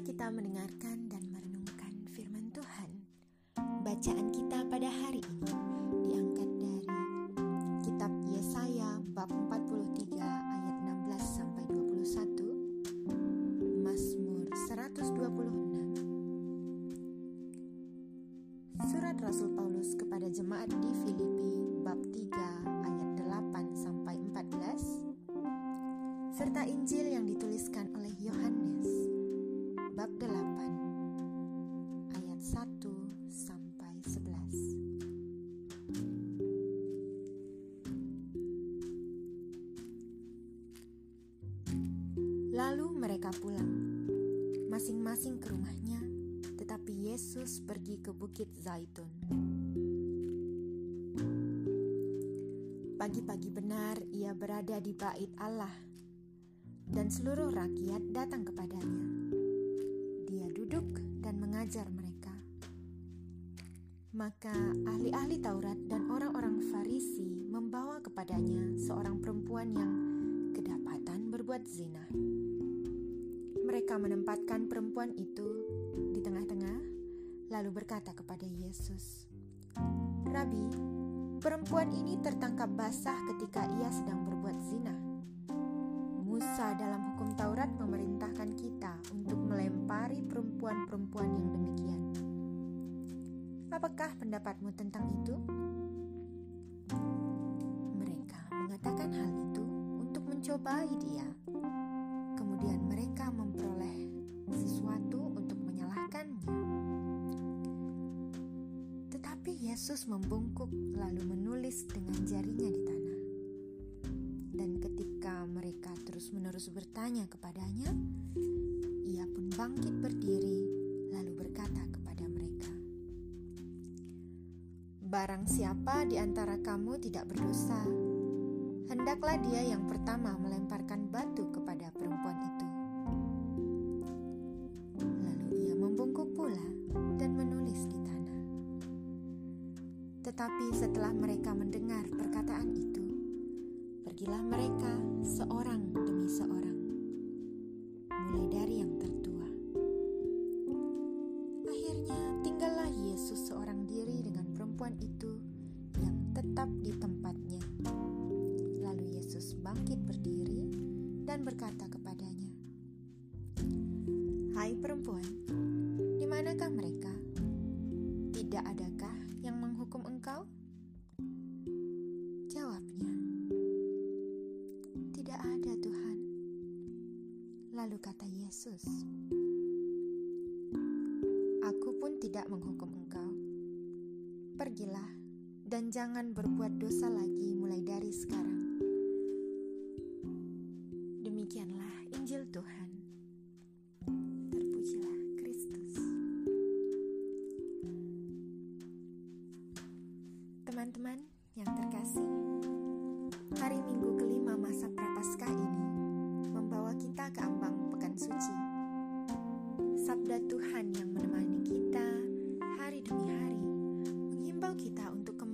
kita mendengarkan masing-masing ke rumahnya, tetapi Yesus pergi ke Bukit Zaitun. Pagi-pagi benar ia berada di bait Allah, dan seluruh rakyat datang kepadanya. Dia duduk dan mengajar mereka. Maka ahli-ahli Taurat dan orang-orang Farisi membawa kepadanya seorang perempuan yang kedapatan berbuat zina. Mereka menempatkan perempuan itu di tengah-tengah, lalu berkata kepada Yesus, "Rabi, perempuan ini tertangkap basah ketika ia sedang berbuat zina. Musa dalam hukum Taurat memerintahkan kita untuk melempari perempuan-perempuan yang demikian. Apakah pendapatmu tentang itu?" Mereka mengatakan hal itu untuk mencobai dia. Kemudian mereka sesuatu untuk menyalahkannya. Tetapi Yesus membungkuk lalu menulis dengan jarinya di tanah. Dan ketika mereka terus-menerus bertanya kepadanya, ia pun bangkit berdiri lalu berkata kepada mereka, Barang siapa di antara kamu tidak berdosa, hendaklah dia yang pertama melemparkan batu kepada perempuan itu. Tetapi setelah mereka mendengar perkataan itu, pergilah mereka seorang demi seorang, mulai dari yang tertua. Akhirnya tinggallah Yesus seorang diri dengan perempuan itu yang tetap di tempatnya. Lalu Yesus bangkit berdiri dan berkata kepadanya, "Hai perempuan, di manakah mereka? Tidak adakah Lalu kata Yesus, "Aku pun tidak menghukum engkau. Pergilah dan jangan berbuat dosa lagi mulai dari sekarang."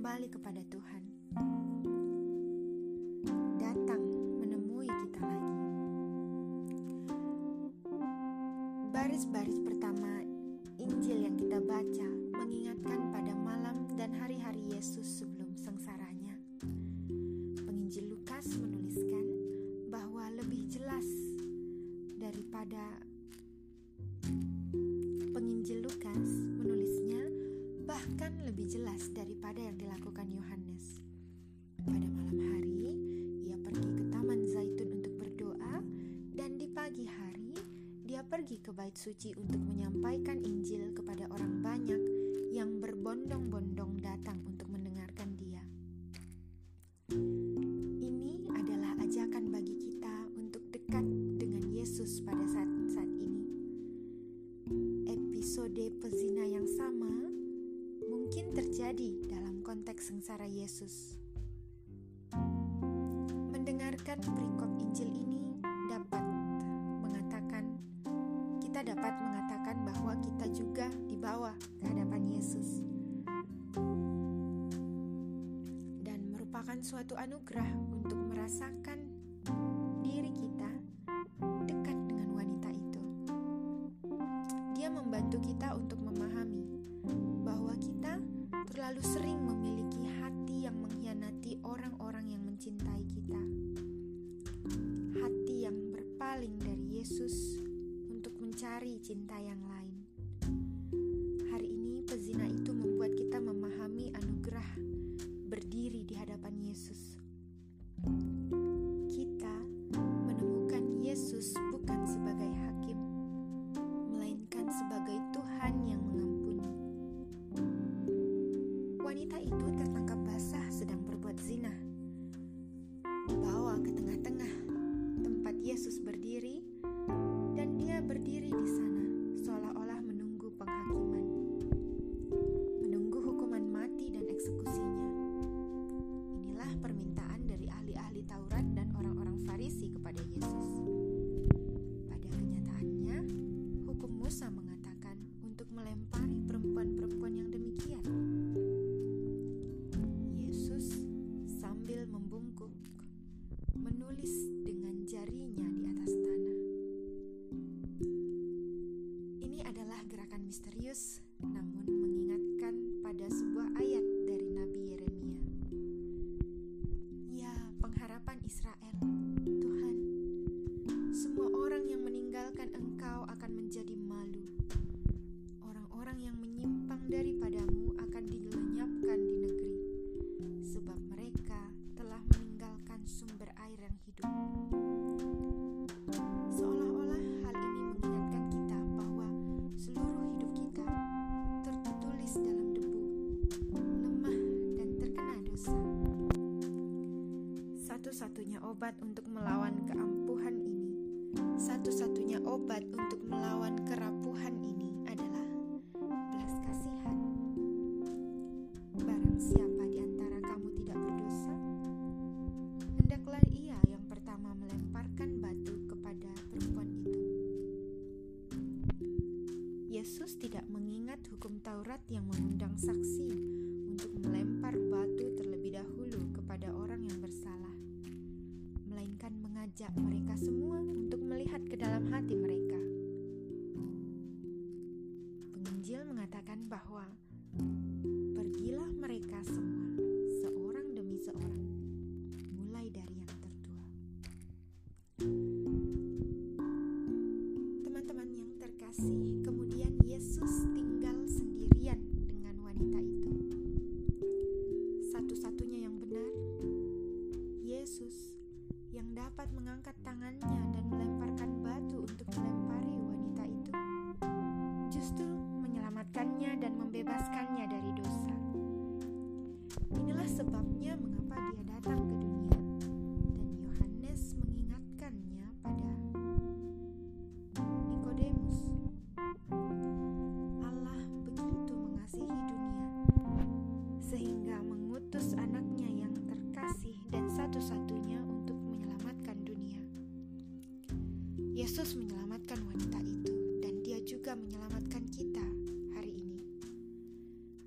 Kembali kepada Tuhan. Pergi ke bait suci untuk menyampaikan Injil kepada orang banyak yang berbondong-bondong datang untuk mendengarkan dia. Ini adalah ajakan bagi kita untuk dekat dengan Yesus pada saat-saat ini. Episode pezina yang sama mungkin terjadi dalam konteks sengsara Yesus. Hadapan Yesus. Dan merupakan suatu anugerah untuk merasakan diri kita dekat dengan wanita itu. Dia membantu kita untuk memahami bahwa kita terlalu sering memiliki hati yang mengkhianati orang-orang yang mencintai kita. Hati yang berpaling dari Yesus untuk mencari cinta yang untuk melempari perempuan-perempuan hidup. Seolah-olah hal ini mengingatkan kita bahwa seluruh hidup kita tertulis dalam debu, lemah dan terkena dosa. Satu-satunya obat untuk melawan keampuhan ini, satu-satunya obat untuk melawan kerapuhan ini Yesus tidak mengingat hukum Taurat yang mengundang saksi untuk melempar batu terlebih dahulu kepada orang yang bersalah, melainkan mengajak mereka semua untuk melihat ke dalam hati mereka. Juga menyelamatkan kita hari ini.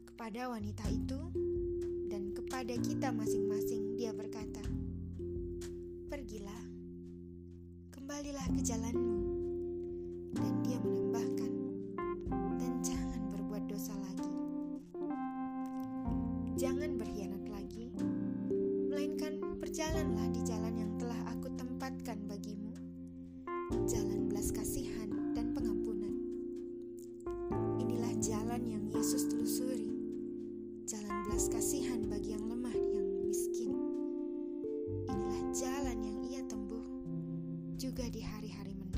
Kepada wanita itu dan kepada kita masing-masing dia berkata, Pergilah, kembalilah ke jalanmu. Dan dia menambahkan, dan jangan berbuat dosa lagi. Jangan berkhianat lagi, melainkan berjalanlah di jalan Yesus telusuri, jalan belas kasihan bagi yang lemah yang miskin. Inilah jalan yang ia tempuh juga di hari-hari mendatang.